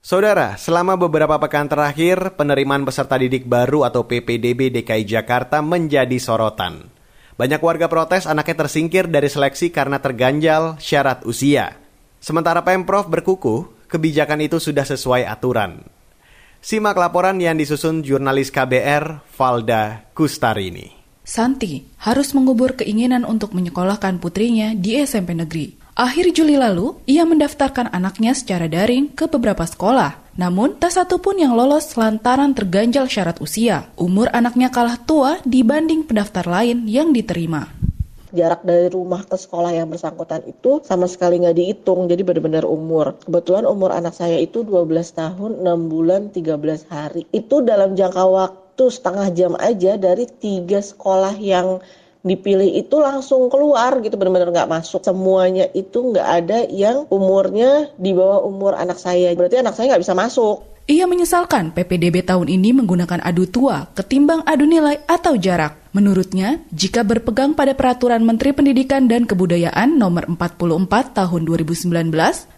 Saudara, selama beberapa pekan terakhir, penerimaan peserta didik baru atau PPDB DKI Jakarta menjadi sorotan. Banyak warga protes anaknya tersingkir dari seleksi karena terganjal syarat usia. Sementara Pemprov berkukuh, kebijakan itu sudah sesuai aturan. Simak laporan yang disusun jurnalis KBR, Valda Kustarini. Santi harus mengubur keinginan untuk menyekolahkan putrinya di SMP negeri. Akhir Juli lalu, ia mendaftarkan anaknya secara daring ke beberapa sekolah. Namun, tak satu pun yang lolos lantaran terganjal syarat usia. Umur anaknya kalah tua dibanding pendaftar lain yang diterima jarak dari rumah ke sekolah yang bersangkutan itu sama sekali nggak dihitung jadi benar-benar umur kebetulan umur anak saya itu 12 tahun 6 bulan 13 hari itu dalam jangka waktu setengah jam aja dari tiga sekolah yang dipilih itu langsung keluar gitu benar-benar nggak masuk. Semuanya itu nggak ada yang umurnya di bawah umur anak saya. Berarti anak saya nggak bisa masuk. Ia menyesalkan PPDB tahun ini menggunakan adu tua ketimbang adu nilai atau jarak. Menurutnya, jika berpegang pada Peraturan Menteri Pendidikan dan Kebudayaan Nomor 44 Tahun 2019,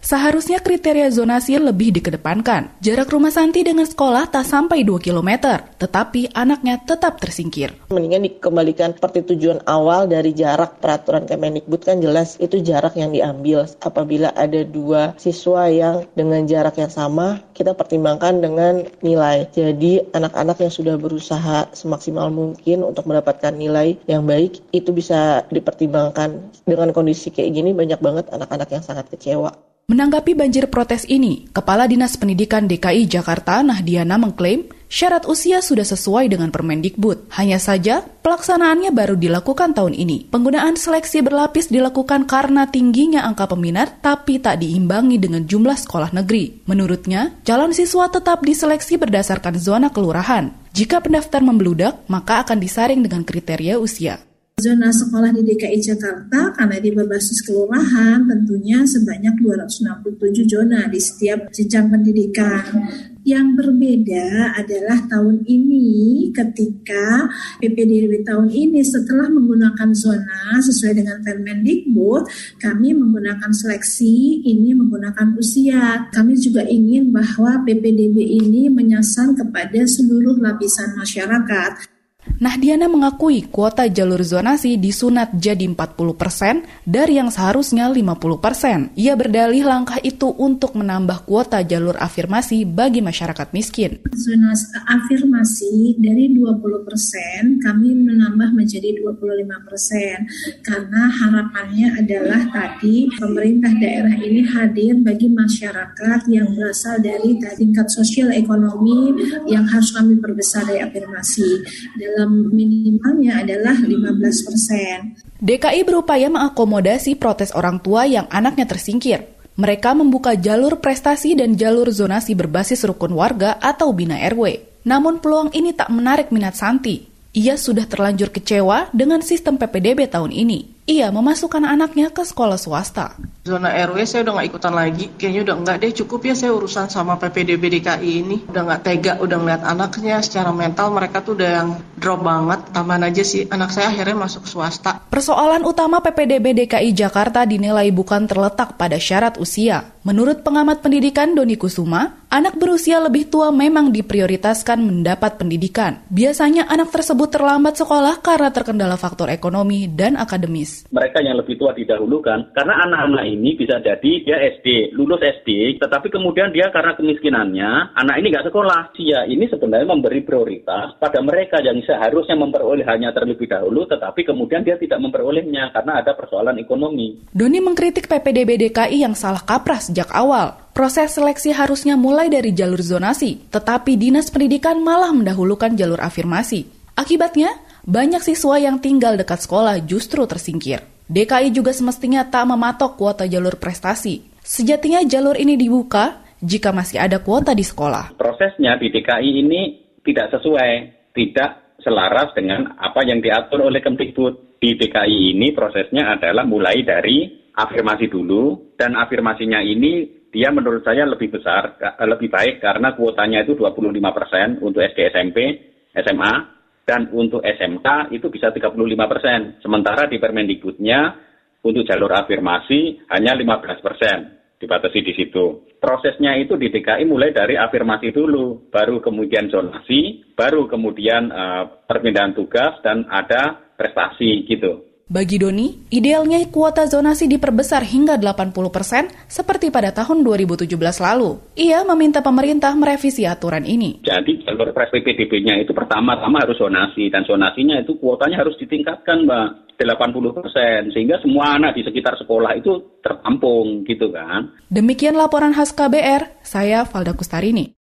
seharusnya kriteria zonasi lebih dikedepankan. Jarak rumah Santi dengan sekolah tak sampai 2 km, tetapi anaknya tetap tersingkir. Mendingan dikembalikan seperti tujuan awal dari jarak peraturan Kemendikbud kan jelas itu jarak yang diambil. Apabila ada dua siswa yang dengan jarak yang sama, kita pertimbangkan dengan nilai. Jadi anak-anak yang sudah berusaha semaksimal mungkin untuk mendapatkan mendapatkan nilai yang baik itu bisa dipertimbangkan dengan kondisi kayak gini banyak banget anak-anak yang sangat kecewa. Menanggapi banjir protes ini, Kepala Dinas Pendidikan DKI Jakarta Nahdiana mengklaim syarat usia sudah sesuai dengan Permendikbud. Hanya saja, pelaksanaannya baru dilakukan tahun ini. Penggunaan seleksi berlapis dilakukan karena tingginya angka peminat tapi tak diimbangi dengan jumlah sekolah negeri. Menurutnya, calon siswa tetap diseleksi berdasarkan zona kelurahan. Jika pendaftar membeludak, maka akan disaring dengan kriteria usia. Zona sekolah di DKI Jakarta karena di berbasis kelurahan tentunya sebanyak 267 zona di setiap jenjang pendidikan. Yang berbeda adalah tahun ini ketika PPDB tahun ini setelah menggunakan zona sesuai dengan Permendikbud, kami menggunakan seleksi ini menggunakan usia. Kami juga ingin bahwa PPDB ini menyasar kepada seluruh lapisan masyarakat Nahdiana mengakui kuota jalur zonasi disunat jadi 40 persen dari yang seharusnya 50 persen. Ia berdalih langkah itu untuk menambah kuota jalur afirmasi bagi masyarakat miskin. Zonasi afirmasi dari 20 persen kami menambah menjadi 25 persen karena harapannya adalah tadi pemerintah daerah ini hadir bagi masyarakat yang berasal dari tingkat sosial ekonomi yang harus kami perbesar dari afirmasi dalam minimalnya adalah 15 persen. DKI berupaya mengakomodasi protes orang tua yang anaknya tersingkir. Mereka membuka jalur prestasi dan jalur zonasi berbasis rukun warga atau bina RW. Namun peluang ini tak menarik minat Santi. Ia sudah terlanjur kecewa dengan sistem PPDB tahun ini. Ia memasukkan anaknya ke sekolah swasta zona RW saya udah nggak ikutan lagi. Kayaknya udah nggak deh cukup ya saya urusan sama PPDB DKI ini. Udah nggak tega udah ngeliat anaknya secara mental mereka tuh udah yang drop banget. Tambahan aja sih anak saya akhirnya masuk swasta. Persoalan utama PPDB DKI Jakarta dinilai bukan terletak pada syarat usia. Menurut pengamat pendidikan Doni Kusuma anak berusia lebih tua memang diprioritaskan mendapat pendidikan. Biasanya anak tersebut terlambat sekolah karena terkendala faktor ekonomi dan akademis. Mereka yang lebih tua didahulukan karena anak-anak ini bisa jadi dia SD, lulus SD, tetapi kemudian dia karena kemiskinannya, anak ini nggak sekolah. Dia ini sebenarnya memberi prioritas pada mereka yang seharusnya memperoleh hanya terlebih dahulu, tetapi kemudian dia tidak memperolehnya karena ada persoalan ekonomi. Doni mengkritik PPDB DKI yang salah kaprah sejak awal. Proses seleksi harusnya mulai dari jalur zonasi, tetapi Dinas Pendidikan malah mendahulukan jalur afirmasi. Akibatnya, banyak siswa yang tinggal dekat sekolah justru tersingkir. DKI juga semestinya tak mematok kuota jalur prestasi. Sejatinya jalur ini dibuka jika masih ada kuota di sekolah. Prosesnya di DKI ini tidak sesuai, tidak selaras dengan apa yang diatur oleh Kemdikbud. Di DKI ini prosesnya adalah mulai dari afirmasi dulu, dan afirmasinya ini dia menurut saya lebih besar, lebih baik karena kuotanya itu 25% untuk SD SMP, SMA, dan untuk SMK itu bisa 35 persen. Sementara di Permendikbudnya untuk jalur afirmasi hanya 15 persen. dibatasi di situ. Prosesnya itu di DKI mulai dari afirmasi dulu, baru kemudian zonasi, baru kemudian uh, perpindahan tugas dan ada prestasi gitu. Bagi Doni, idealnya kuota zonasi diperbesar hingga 80 persen seperti pada tahun 2017 lalu. Ia meminta pemerintah merevisi aturan ini. Jadi jalur pres PPDB-nya itu pertama-tama harus zonasi dan zonasinya itu kuotanya harus ditingkatkan Mbak. 80 persen sehingga semua anak di sekitar sekolah itu tertampung gitu kan. Demikian laporan khas KBR, saya Valda Kustarini.